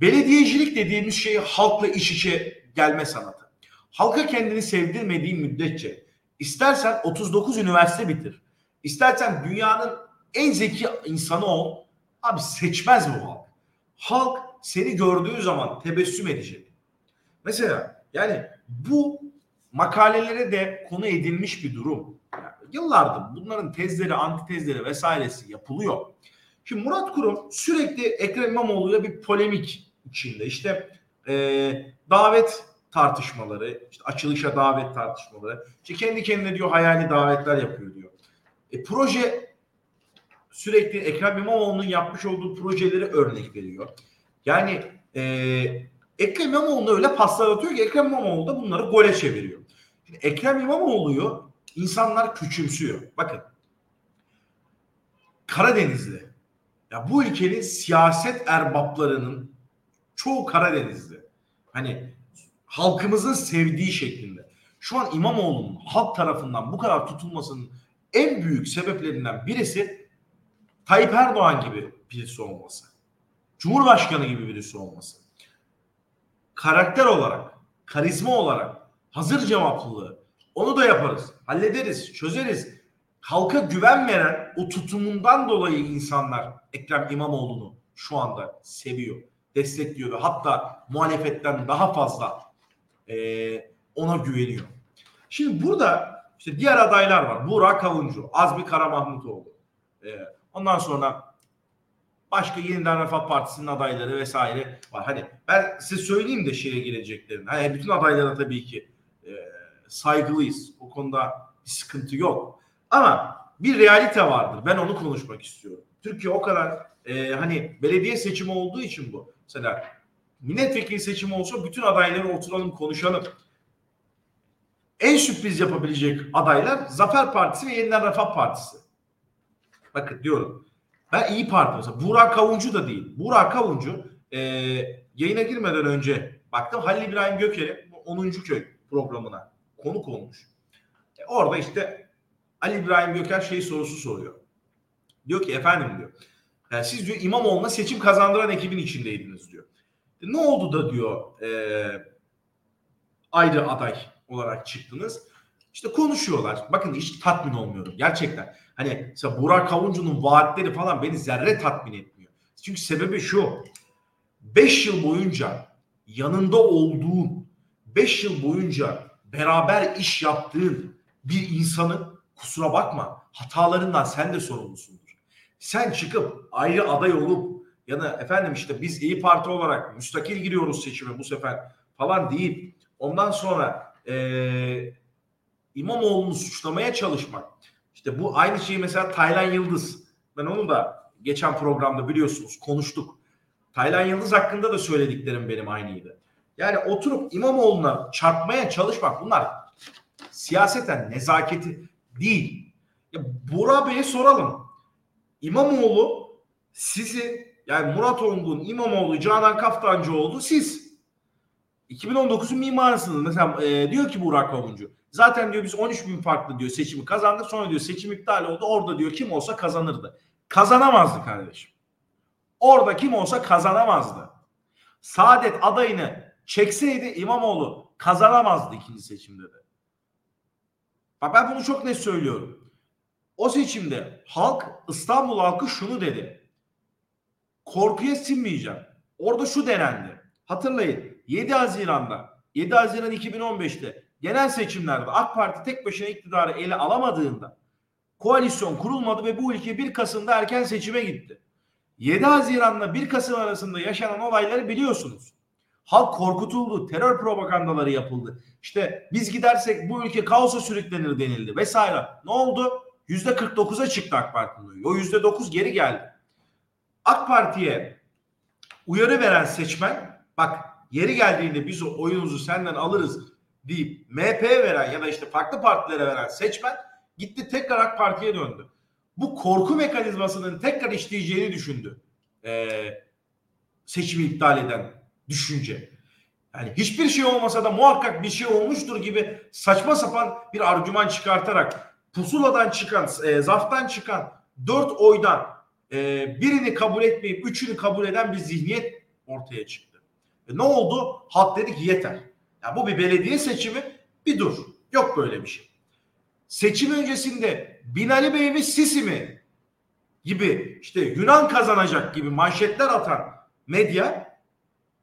Belediyecilik dediğimiz şey halkla iç içe gelme sanatı. Halka kendini sevdirmediğin müddetçe istersen 39 üniversite bitir. İstersen dünyanın en zeki insanı ol. Abi seçmez bu halk. Halk seni gördüğü zaman tebessüm edecek. Mesela yani bu makalelere de konu edilmiş bir durum. Yani yıllardır bunların tezleri, antitezleri vesairesi yapılıyor. Şimdi Murat Kurum sürekli Ekrem İmamoğlu'yla bir polemik içinde. İşte e, davet tartışmaları, işte açılışa davet tartışmaları. İşte kendi kendine diyor hayali davetler yapıyor diyor. E, proje sürekli Ekrem İmamoğlu'nun yapmış olduğu projeleri örnek veriyor. Yani e, Ekrem İmamoğlu öyle paslar atıyor ki Ekrem İmamoğlu da bunları gole çeviriyor. Şimdi Ekrem İmamoğlu'yu insanlar küçümsüyor. Bakın Karadenizli. Ya bu ülkenin siyaset erbaplarının çoğu Karadenizli. Hani halkımızın sevdiği şeklinde. Şu an İmamoğlu'nun halk tarafından bu kadar tutulmasının en büyük sebeplerinden birisi Tayyip Erdoğan gibi birisi olması. Cumhurbaşkanı gibi birisi olması. Karakter olarak, karizma olarak, hazır cevaplılığı onu da yaparız. Hallederiz, çözeriz. Halka güven veren o tutumundan dolayı insanlar Ekrem İmamoğlu'nu şu anda seviyor, destekliyor ve hatta muhalefetten daha fazla e, ona güveniyor. Şimdi burada işte diğer adaylar var. Burak Kavuncu, Azmi Karamahmutoğlu. E, ondan sonra başka yeniden Refah Partisi'nin adayları vesaire var. Hani ben size söyleyeyim de şeye gireceklerini. Hani bütün adaylara tabii ki e, saygılıyız. O konuda bir sıkıntı yok. Ama bir realite vardır. Ben onu konuşmak istiyorum. Türkiye o kadar e, hani belediye seçimi olduğu için bu. Mesela milletvekili seçimi olsa bütün adayları oturalım konuşalım. En sürpriz yapabilecek adaylar Zafer Partisi ve Yeniden Refah Partisi. Bakın diyorum. Ben iyi Parti mesela. Burak Kavuncu da değil. Burak Kavuncu e, yayına girmeden önce baktım Halil İbrahim Göker'in 10. köy programına konuk olmuş. E, orada işte Ali İbrahim Göker şey sorusu soruyor. Diyor ki efendim diyor. Yani siz diyor İmamoğlu'na seçim kazandıran ekibin içindeydiniz diyor. Ne oldu da diyor e, ayrı aday olarak çıktınız. İşte konuşuyorlar. Bakın hiç tatmin olmuyorum gerçekten. Hani mesela Burak Kavuncu'nun vaatleri falan beni zerre tatmin etmiyor. Çünkü sebebi şu. 5 yıl boyunca yanında olduğun, 5 yıl boyunca beraber iş yaptığın bir insanın kusura bakma hatalarından sen de sorumlusundur. Sen çıkıp ayrı aday olup ya da efendim işte biz İyi Parti olarak müstakil giriyoruz seçime bu sefer falan deyip ondan sonra ee, İmamoğlu'nu suçlamaya çalışmak. İşte bu aynı şeyi mesela Taylan Yıldız. Ben onu da geçen programda biliyorsunuz konuştuk. Taylan Yıldız hakkında da söylediklerim benim aynıydı. Yani oturup İmamoğlu'na çarpmaya çalışmak bunlar siyaseten nezaketi değil. Ya Burak Bey'e soralım. İmamoğlu sizi yani Murat Ongun, İmamoğlu, Canan Kaftancıoğlu siz. 2019'un mimarısınız. Mesela e, diyor ki Burak Kavuncu. Zaten diyor biz 13 bin farklı diyor seçimi kazandık. Sonra diyor seçim iptal oldu. Orada diyor kim olsa kazanırdı. Kazanamazdı kardeşim. Orada kim olsa kazanamazdı. Saadet adayını çekseydi İmamoğlu kazanamazdı ikinci seçimde de. Bak ben bunu çok net söylüyorum. O seçimde halk İstanbul halkı şunu dedi. Korkuya sinmeyeceğim. Orada şu denendi. Hatırlayın 7 Haziran'da 7 Haziran 2015'te genel seçimlerde AK Parti tek başına iktidarı ele alamadığında koalisyon kurulmadı ve bu ülke 1 Kasım'da erken seçime gitti. 7 Haziran'la 1 Kasım arasında yaşanan olayları biliyorsunuz. Halk korkutuldu, terör propagandaları yapıldı. İşte biz gidersek bu ülke kaosa sürüklenir denildi vesaire. Ne oldu? Yüzde 49'a çıktı AK Parti'nin O yüzde 9 geri geldi. AK Parti'ye uyarı veren seçmen bak yeri geldiğinde biz o oyunuzu senden alırız deyip MHP'ye veren ya da işte farklı partilere veren seçmen gitti tekrar AK Parti'ye döndü. Bu korku mekanizmasının tekrar işleyeceğini düşündü. Ee, seçimi iptal eden düşünce. Yani hiçbir şey olmasa da muhakkak bir şey olmuştur gibi saçma sapan bir argüman çıkartarak pusuladan çıkan, e, zaftan çıkan dört oydan e, birini kabul etmeyip üçünü kabul eden bir zihniyet ortaya çıktı. E, ne oldu? Halk dedi ki yeter. Ya bu bir belediye seçimi bir dur. Yok böyle bir şey. Seçim öncesinde Binali Bey mi Sisi mi gibi işte Yunan kazanacak gibi manşetler atan medya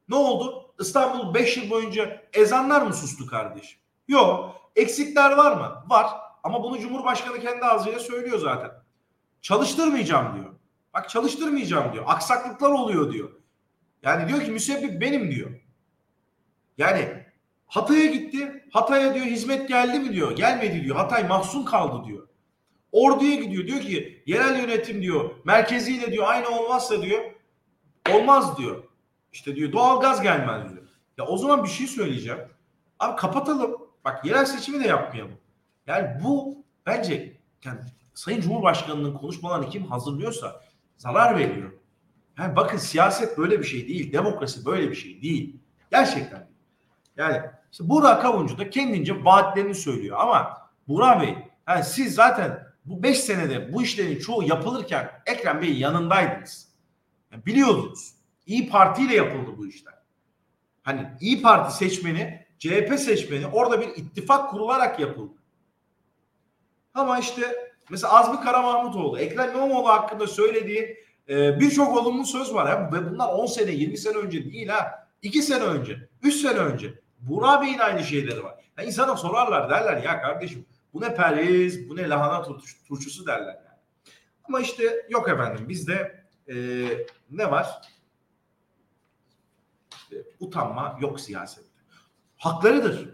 ne oldu? İstanbul 5 yıl boyunca ezanlar mı sustu kardeşim? Yok. Eksikler var mı? Var. Ama bunu Cumhurbaşkanı kendi ağzıyla söylüyor zaten. Çalıştırmayacağım diyor. Bak çalıştırmayacağım diyor. Aksaklıklar oluyor diyor. Yani diyor ki müsebbip benim diyor. Yani Hatay'a gitti. Hatay'a diyor hizmet geldi mi diyor. Gelmedi diyor. Hatay mahzun kaldı diyor. Ordu'ya gidiyor. Diyor ki yerel yönetim diyor merkeziyle diyor aynı olmazsa diyor olmaz diyor. İşte diyor doğal gaz gelmez diyor. Ya o zaman bir şey söyleyeceğim. Abi kapatalım. Bak yerel seçimi de yapmayalım. Yani bu bence yani Sayın Cumhurbaşkanı'nın konuşmalarını kim hazırlıyorsa zarar veriyor. Yani bakın siyaset böyle bir şey değil. Demokrasi böyle bir şey değil. Gerçekten. Yani işte Burak Kavuncu da kendince vaatlerini söylüyor ama Burak Bey yani siz zaten bu beş senede bu işlerin çoğu yapılırken Ekrem Bey'in yanındaydınız. Yani biliyordunuz. İyi Parti ile yapıldı bu işler. Hani İyi Parti seçmeni, CHP seçmeni orada bir ittifak kurularak yapıldı. Ama işte mesela Azmi Karamahmutoğlu, Ekrem İmamoğlu hakkında söylediği e, birçok olumlu söz var. Ya. Ve bunlar 10 sene, 20 sene önce değil ha. 2 sene önce, 3 sene önce. Burak Bey'in aynı şeyleri var. Ya insana sorarlar derler ya kardeşim bu ne periz, bu ne lahana turş, turşusu derler yani. Ama işte yok efendim bizde e, ne var? İşte, utanma yok siyasette. Haklarıdır.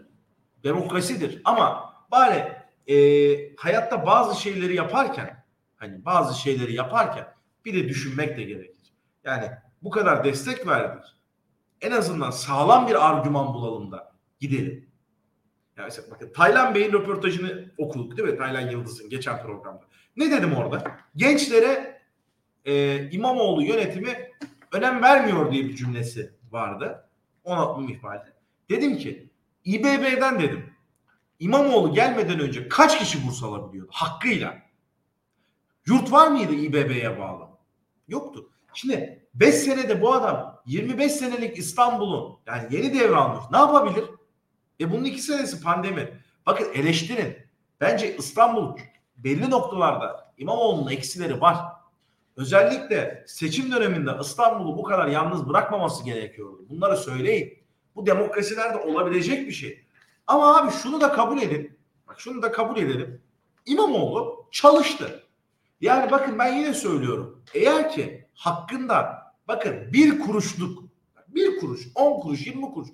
Demokrasidir. Ama bari e, hayatta bazı şeyleri yaparken hani bazı şeyleri yaparken bir de düşünmek de gerekir. Yani bu kadar destek verdik. En azından sağlam bir argüman bulalım da gidelim. Yani mesela bakın Taylan Bey'in röportajını okuduk değil mi? Taylan Yıldız'ın geçen programda. Ne dedim orada? Gençlere e, İmamoğlu yönetimi önem vermiyor diye bir cümlesi vardı. Ona ihmalde. Dedim ki İBB'den dedim İmamoğlu gelmeden önce kaç kişi burs alabiliyordu hakkıyla? Yurt var mıydı İBB'ye bağlı? Yoktu. Şimdi 5 senede bu adam 25 senelik İstanbul'un yani yeni devralmış. Ne yapabilir? E bunun iki senesi pandemi. Bakın eleştirin. Bence İstanbul belli noktalarda İmamoğlu'nun eksileri var. Özellikle seçim döneminde İstanbul'u bu kadar yalnız bırakmaması gerekiyordu. Bunları söyleyin. Bu demokrasilerde olabilecek bir şey. Ama abi şunu da kabul edin. Bak şunu da kabul edelim. İmamoğlu çalıştı. Yani bakın ben yine söylüyorum. Eğer ki hakkında bakın bir kuruşluk, bir kuruş, on kuruş, yirmi kuruş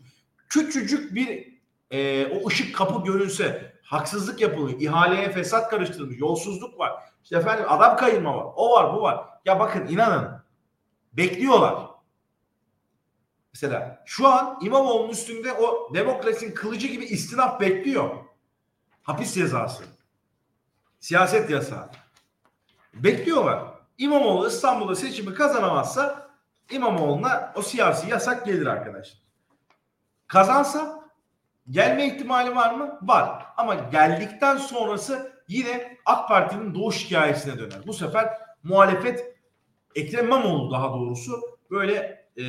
küçücük bir e, o ışık kapı görünse haksızlık yapılıyor. ihaleye fesat karıştırılmış, yolsuzluk var. İşte efendim adam kayırma var. O var, bu var. Ya bakın inanın bekliyorlar. Mesela şu an İmamoğlu'nun üstünde o demokrasinin kılıcı gibi istinaf bekliyor. Hapis cezası. Siyaset yasağı. Bekliyorlar. İmamoğlu İstanbul'da seçimi kazanamazsa İmamoğlu'na o siyasi yasak gelir arkadaşlar. Kazansa gelme ihtimali var mı? Var. Ama geldikten sonrası yine AK Parti'nin doğuş hikayesine döner. Bu sefer muhalefet Ekrem İmamoğlu daha doğrusu böyle e,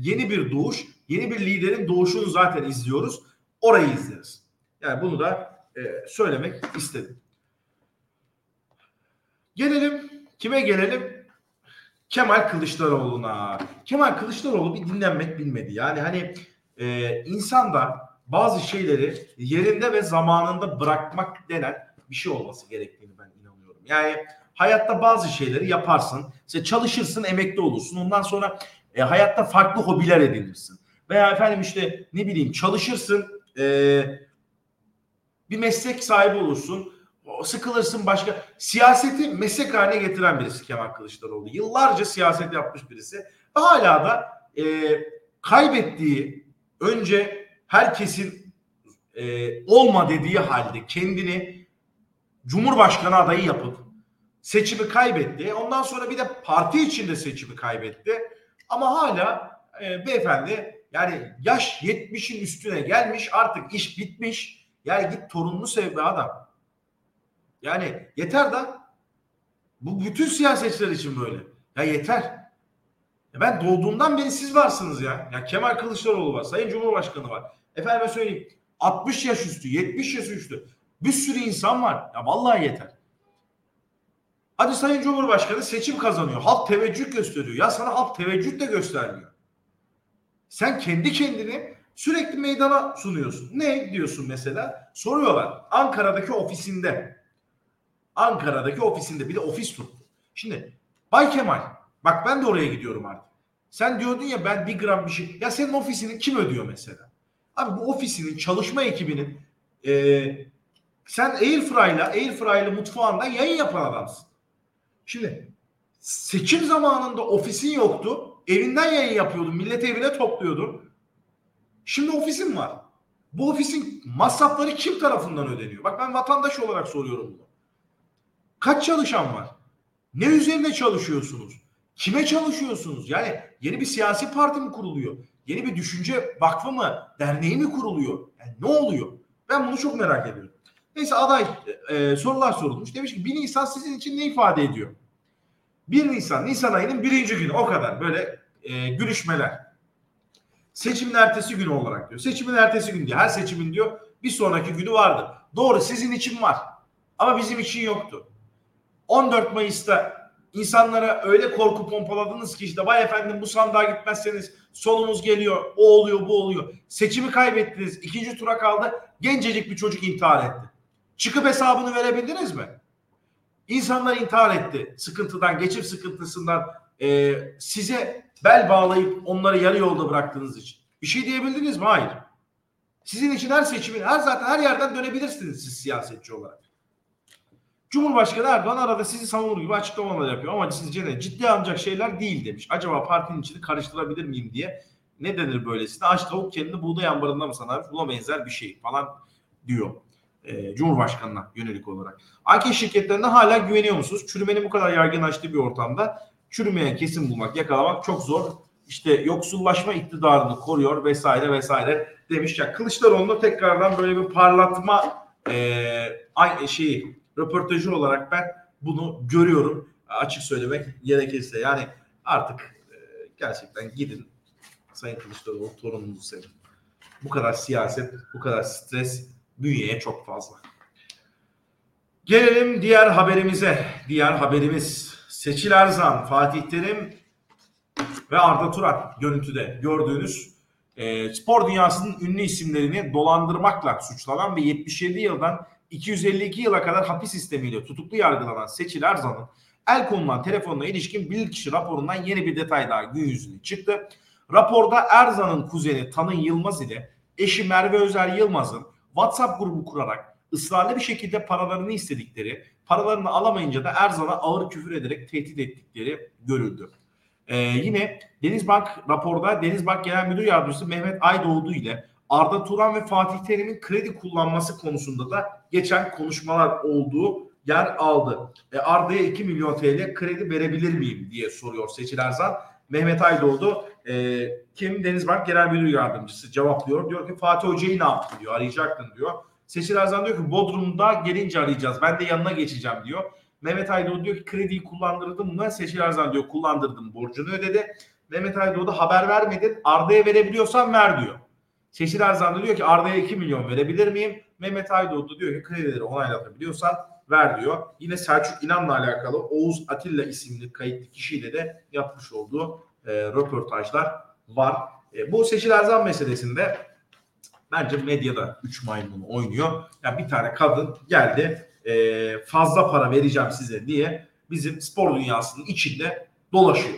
yeni bir doğuş, yeni bir liderin doğuşunu zaten izliyoruz. Orayı izleriz. Yani bunu da e, söylemek istedim. Gelelim kime gelelim? Kemal Kılıçdaroğlu'na. Kemal Kılıçdaroğlu bir dinlenmek bilmedi. Yani hani e, insanda bazı şeyleri yerinde ve zamanında bırakmak denen bir şey olması gerektiğini ben inanıyorum. Yani hayatta bazı şeyleri yaparsın. İşte çalışırsın, emekli olursun. Ondan sonra e, hayatta farklı hobiler edinirsin. Veya efendim işte ne bileyim çalışırsın, e, bir meslek sahibi olursun sıkılırsın başka. Siyaseti meslek haline getiren birisi Kemal Kılıçdaroğlu. Yıllarca siyaset yapmış birisi. Hala da e, kaybettiği önce herkesin e, olma dediği halde kendini Cumhurbaşkanı adayı yapıp seçimi kaybetti. Ondan sonra bir de parti içinde seçimi kaybetti. Ama hala e, beyefendi yani yaş 70'in üstüne gelmiş artık iş bitmiş. Yani git torununu sev be adam. Yani yeter da bu bütün siyasetçiler için böyle. Ya yeter. Ya ben doğduğumdan beri siz varsınız ya. Ya Kemal Kılıçdaroğlu var, Sayın Cumhurbaşkanı var. Efendime söyleyeyim 60 yaş üstü, 70 yaş üstü bir sürü insan var. Ya vallahi yeter. Hadi Sayın Cumhurbaşkanı seçim kazanıyor. Halk teveccüh gösteriyor. Ya sana halk teveccüh de göstermiyor. Sen kendi kendini sürekli meydana sunuyorsun. Ne diyorsun mesela? Soruyorlar. Ankara'daki ofisinde Ankara'daki ofisinde bir de ofis tuttu. Şimdi Bay Kemal bak ben de oraya gidiyorum artık. Sen diyordun ya ben bir gram bir şey. Ya senin ofisini kim ödüyor mesela? Abi bu ofisinin çalışma ekibinin e, sen Airfry'la Airfry'la mutfağında yayın yapan adamsın. Şimdi seçim zamanında ofisin yoktu. Evinden yayın yapıyordun. Millet evine topluyordun. Şimdi ofisin var. Bu ofisin masrafları kim tarafından ödeniyor? Bak ben vatandaş olarak soruyorum bunu. Kaç çalışan var? Ne üzerine çalışıyorsunuz? Kime çalışıyorsunuz? Yani yeni bir siyasi parti mi kuruluyor? Yeni bir düşünce vakfı mı, derneği mi kuruluyor? Yani ne oluyor? Ben bunu çok merak ediyorum. Neyse aday e, sorular sorulmuş. Demiş ki 1 Nisan sizin için ne ifade ediyor? 1 Nisan, Nisan ayının birinci günü o kadar böyle e, görüşmeler. Seçimin ertesi günü olarak diyor. Seçimin ertesi günü diyor. Her seçimin diyor bir sonraki günü vardı. Doğru sizin için var. Ama bizim için yoktu. 14 Mayıs'ta insanlara öyle korku pompaladınız ki işte vay efendim bu sandığa gitmezseniz sonumuz geliyor, o oluyor, bu oluyor. Seçimi kaybettiniz, ikinci tura kaldı. Gencecik bir çocuk intihar etti. Çıkıp hesabını verebildiniz mi? İnsanlar intihar etti. Sıkıntıdan, geçim sıkıntısından e, size bel bağlayıp onları yarı yolda bıraktığınız için. Bir şey diyebildiniz mi? Hayır. Sizin için her seçimin, her zaten her yerden dönebilirsiniz siz siyasetçi olarak. Cumhurbaşkanı Erdoğan arada sizi savunur gibi açıklamalar yapıyor ama sizce ne? Ciddi alınacak şeyler değil demiş. Acaba partinin içini karıştırabilir miyim diye ne denir böylesine? Aç tavuk kendini buğday ambarında mı sanar? Buna benzer bir şey falan diyor. E, Cumhurbaşkanına yönelik olarak. AK şirketlerine hala güveniyor musunuz? Çürümenin bu kadar yaygınlaştığı bir ortamda çürümeyen kesim bulmak, yakalamak çok zor. İşte yoksullaşma iktidarını koruyor vesaire vesaire demiş. Ya Kılıçdaroğlu'nda tekrardan böyle bir parlatma e, şeyi röportajı olarak ben bunu görüyorum. Açık söylemek gerekirse yani artık e, gerçekten gidin Sayın Kılıçdaroğlu torununuzu sevin. Bu kadar siyaset, bu kadar stres bünyeye çok fazla. Gelelim diğer haberimize. Diğer haberimiz Seçil Erzan, Fatih Terim ve Arda Turan görüntüde gördüğünüz e, spor dünyasının ünlü isimlerini dolandırmakla suçlanan ve 77 yıldan 252 yıla kadar hapis sistemiyle tutuklu yargılanan Seçil Erzan'ın el konulan telefonuna ilişkin bilirkişi raporundan yeni bir detay daha gün yüzüne çıktı. Raporda Erzan'ın kuzeni Tanın Yılmaz ile eşi Merve Özer Yılmaz'ın WhatsApp grubu kurarak ısrarlı bir şekilde paralarını istedikleri, paralarını alamayınca da Erzan'a ağır küfür ederek tehdit ettikleri görüldü. Ee, yine Denizbank raporda Denizbank Genel Müdür Yardımcısı Mehmet Aydoğdu ile Arda Turan ve Fatih Terim'in kredi kullanması konusunda da geçen konuşmalar olduğu yer aldı. E, Arda'ya 2 milyon TL kredi verebilir miyim diye soruyor Seçil Erzan. Mehmet Aydoğdu e, kim Denizbank Genel Müdür Yardımcısı cevaplıyor. Diyor ki Fatih Hoca'yı ne yaptı diyor arayacaktın diyor. Seçil Erzan diyor ki Bodrum'da gelince arayacağız ben de yanına geçeceğim diyor. Mehmet Aydoğdu diyor ki krediyi kullandırdım mı? Seçil Erzan diyor kullandırdım borcunu ödedi. Mehmet Aydoğdu haber vermedin Arda'ya verebiliyorsan ver diyor. Seçil Erzan diyor ki Arda'ya 2 milyon verebilir miyim? Mehmet Aydoğdu diyor ki kredileri onaylatabiliyorsan ver diyor. Yine Selçuk İnan'la alakalı Oğuz Atilla isimli kayıtlı kişiyle de yapmış olduğu e, röportajlar var. E, bu Seçil Erzan meselesinde bence medyada 3 maymunu oynuyor. Yani bir tane kadın geldi e, fazla para vereceğim size diye bizim spor dünyasının içinde dolaşıyor.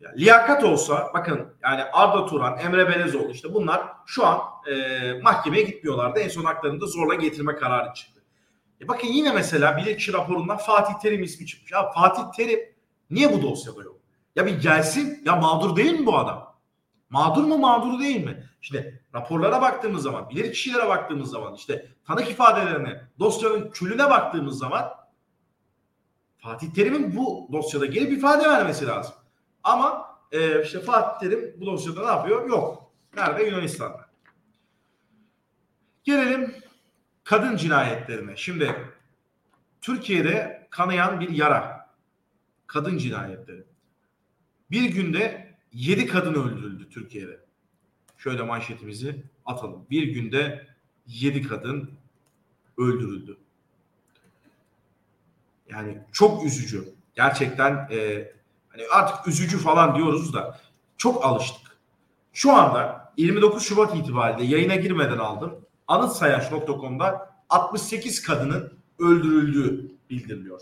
Yani liyakat olsa bakın yani Arda Turan, Emre Belezoğlu işte bunlar şu an e, mahkemeye gitmiyorlardı. En son haklarında zorla getirme kararı çıktı. E bakın yine mesela bilirkişi raporundan Fatih Terim ismi çıkmış. Ya Fatih Terim niye bu dosyada yok? Ya bir gelsin ya mağdur değil mi bu adam? Mağdur mu mağdur değil mi? İşte raporlara baktığımız zaman, bilir kişilere baktığımız zaman, işte tanık ifadelerine, dosyanın külüne baktığımız zaman Fatih Terim'in bu dosyada gelip ifade vermesi lazım. Ama e, işte Fatih Terim bu dosyada ne yapıyor? Yok. Nerede? Yunanistan'da. Gelelim kadın cinayetlerine. Şimdi Türkiye'de kanayan bir yara. Kadın cinayetleri. Bir günde 7 kadın öldürüldü Türkiye'de. Şöyle manşetimizi atalım. Bir günde 7 kadın öldürüldü. Yani çok üzücü. Gerçekten e, hani artık üzücü falan diyoruz da çok alıştık. Şu anda 29 Şubat itibariyle yayına girmeden aldım. Anıtsayaç.com'da 68 kadının öldürüldüğü bildiriliyor.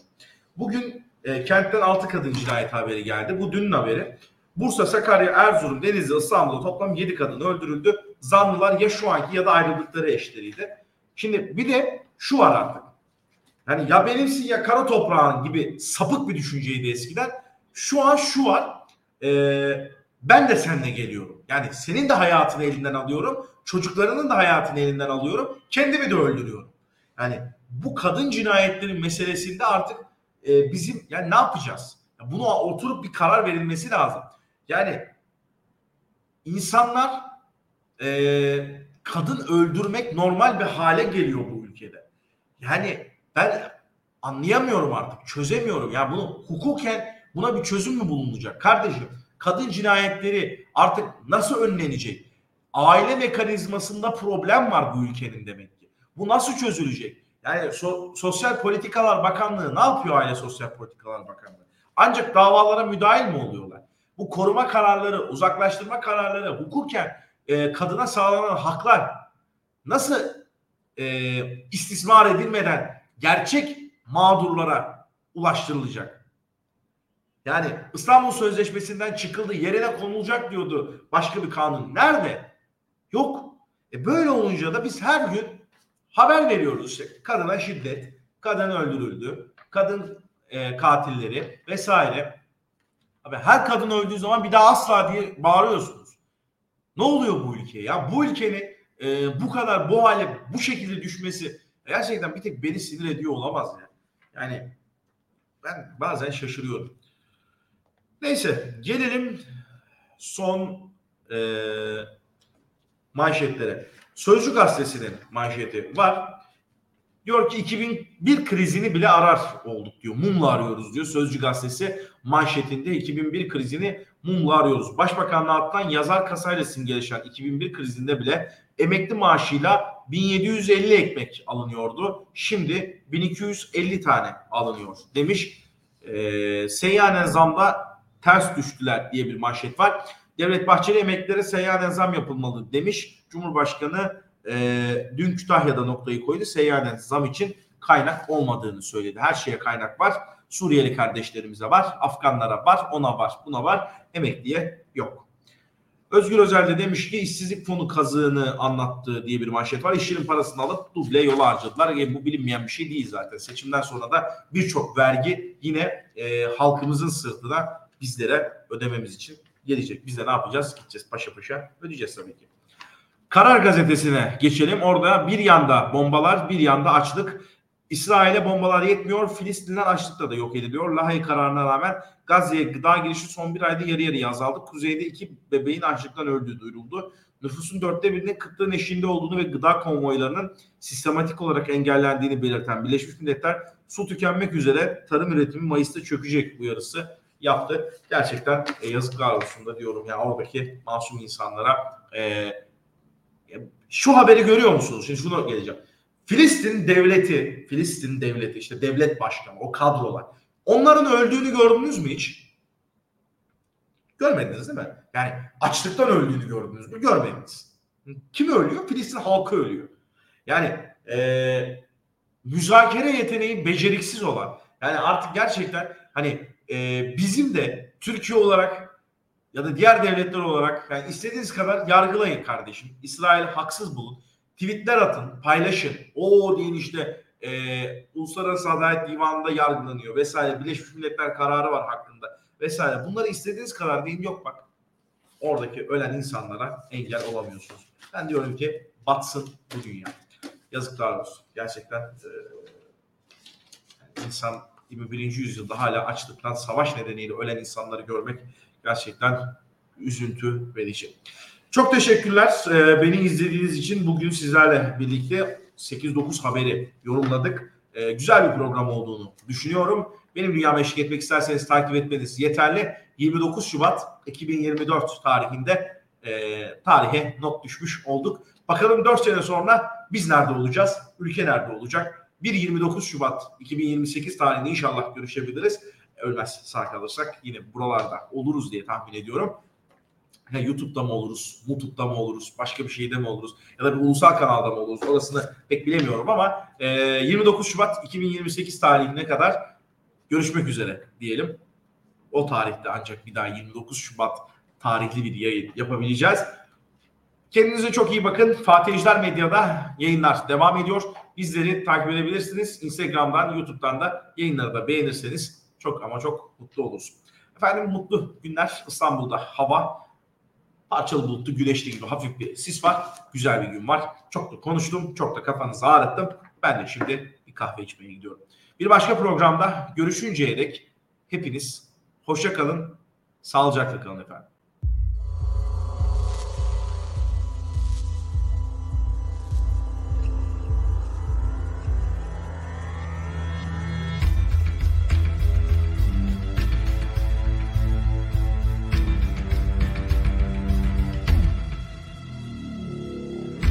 Bugün e, kentten 6 kadın cinayet haberi geldi. Bu dünün haberi. Bursa, Sakarya, Erzurum, Denizli, İstanbul'da toplam 7 kadın öldürüldü. Zanlılar ya şu anki ya da ayrıldıkları eşleriydi. Şimdi bir de şu var artık. Yani ya benimsin ya kara toprağın gibi sapık bir düşünceydi eskiden. Şu an şu var. E, ben de seninle geliyorum. Yani senin de hayatını elinden alıyorum. Çocuklarının da hayatını elinden alıyorum. Kendimi de öldürüyorum. Yani bu kadın cinayetleri meselesinde artık e, bizim yani ne yapacağız? Buna oturup bir karar verilmesi lazım. Yani insanlar e, kadın öldürmek normal bir hale geliyor bu ülkede. Yani ben anlayamıyorum artık, çözemiyorum. Ya yani bunu hukuken buna bir çözüm mü bulunacak? Kardeşim kadın cinayetleri artık nasıl önlenecek? Aile mekanizmasında problem var bu ülkenin demek ki. Bu nasıl çözülecek? Yani so, Sosyal Politikalar Bakanlığı ne yapıyor Aile Sosyal Politikalar Bakanlığı? Ancak davalara müdahil mi oluyorlar? Bu koruma kararları, uzaklaştırma kararları, hukuken e, kadına sağlanan haklar nasıl e, istismar edilmeden gerçek mağdurlara ulaştırılacak? Yani İstanbul Sözleşmesi'nden çıkıldı, yerine konulacak diyordu başka bir kanun. Nerede? Yok. E böyle olunca da biz her gün haber veriyoruz işte kadına şiddet, kadın öldürüldü, kadın e, katilleri vesaire. Abi her kadın öldüğü zaman bir daha asla diye bağırıyorsunuz. Ne oluyor bu ülkeye? Ya bu ülkenin e, bu kadar bu hale bu şekilde düşmesi gerçekten bir tek beni sinir ediyor olamaz ya. Yani ben bazen şaşırıyorum. Neyse gelelim son e, manşetlere. Sözcü gazetesinin manşeti var. Diyor ki 2001 krizini bile arar olduk diyor. Mumla arıyoruz diyor. Sözcü gazetesi manşetinde 2001 krizini mumla arıyoruz. Başbakanlıktan yazar kasayla simgeleşen 2001 krizinde bile emekli maaşıyla 1750 ekmek alınıyordu. Şimdi 1250 tane alınıyor demiş. Ee, seyyanen zamda ters düştüler diye bir manşet var. Devlet Bahçeli emeklilere seyyanen zam yapılmalı demiş. Cumhurbaşkanı e, dün Kütahya'da noktayı koydu. Seyyanen zam için kaynak olmadığını söyledi. Her şeye kaynak var. Suriyeli kardeşlerimize var, Afganlara var, ona var, buna var. Emekliye yok. Özgür Özel de demiş ki işsizlik fonu kazığını anlattığı diye bir manşet var. İşçinin parasını alıp duble yola harcadılar. E, bu bilinmeyen bir şey değil zaten. Seçimden sonra da birçok vergi yine e, halkımızın sırtına bizlere ödememiz için gelecek. Biz de ne yapacağız? Gideceğiz paşa paşa ödeyeceğiz tabii ki. Karar gazetesine geçelim. Orada bir yanda bombalar, bir yanda açlık. İsrail'e bombalar yetmiyor. Filistinler açlıkla da yok ediliyor. Lahey kararına rağmen Gazze'ye gıda girişi son bir ayda yarı yarıya azaldı. Kuzeyde iki bebeğin açlıktan öldüğü duyuruldu. Nüfusun dörtte birinin kıtlığın eşiğinde olduğunu ve gıda konvoylarının sistematik olarak engellendiğini belirten Birleşmiş Milletler su tükenmek üzere tarım üretimi Mayıs'ta çökecek uyarısı yaptı. Gerçekten e, yazıklar olsun da diyorum ya oradaki masum insanlara e, şu haberi görüyor musunuz? Şimdi şuna geleceğim. Filistin devleti, Filistin devleti işte devlet başkanı, o kadrolar. Onların öldüğünü gördünüz mü hiç? Görmediniz değil mi? Yani açlıktan öldüğünü gördünüz mü? Görmediniz. Kim ölüyor? Filistin halkı ölüyor. Yani e, müzakere yeteneği beceriksiz olan yani artık gerçekten hani e, bizim de Türkiye olarak ya da diğer devletler olarak yani istediğiniz kadar yargılayın kardeşim. İsrail haksız bulun. Tweetler atın, paylaşın. O diyin işte e, Uluslararası Adalet Divanı'nda yargılanıyor vesaire. Birleşmiş Milletler kararı var hakkında vesaire. Bunları istediğiniz kadar deyin yok bak. Oradaki ölen insanlara engel olamıyorsunuz. Ben diyorum ki batsın bu dünya. Yazıklar olsun. Gerçekten e, insan 21. yüzyılda hala açlıktan savaş nedeniyle ölen insanları görmek gerçekten üzüntü verici. Çok teşekkürler. Ee, beni izlediğiniz için bugün sizlerle birlikte 8-9 haberi yorumladık. Ee, güzel bir program olduğunu düşünüyorum. Benim dünyama eşlik etmek isterseniz takip etmeniz yeterli. 29 Şubat 2024 tarihinde e, tarihe not düşmüş olduk. Bakalım 4 sene sonra biz nerede olacağız? Ülke nerede olacak? 1-29 Şubat 2028 tarihinde inşallah görüşebiliriz. Ölmez sağ kalırsak yine buralarda oluruz diye tahmin ediyorum. Ha, YouTube'da mı oluruz, YouTube'da mı oluruz, başka bir şeyde mi oluruz ya da bir ulusal kanalda mı oluruz orasını pek bilemiyorum ama e, 29 Şubat 2028 tarihine kadar görüşmek üzere diyelim. O tarihte ancak bir daha 29 Şubat tarihli bir yayın yapabileceğiz. Kendinize çok iyi bakın. Fatih Ejder Medya'da yayınlar devam ediyor. Bizleri takip edebilirsiniz. Instagram'dan, YouTube'dan da yayınları da beğenirseniz çok ama çok mutlu oluruz. Efendim mutlu günler İstanbul'da hava parçalı bulutlu güneşli gibi hafif bir sis var. Güzel bir gün var. Çok da konuştum. Çok da kafanızı ağrıttım. Ben de şimdi bir kahve içmeye gidiyorum. Bir başka programda görüşünceye dek hepiniz hoşça kalın. Sağlıcakla kalın efendim.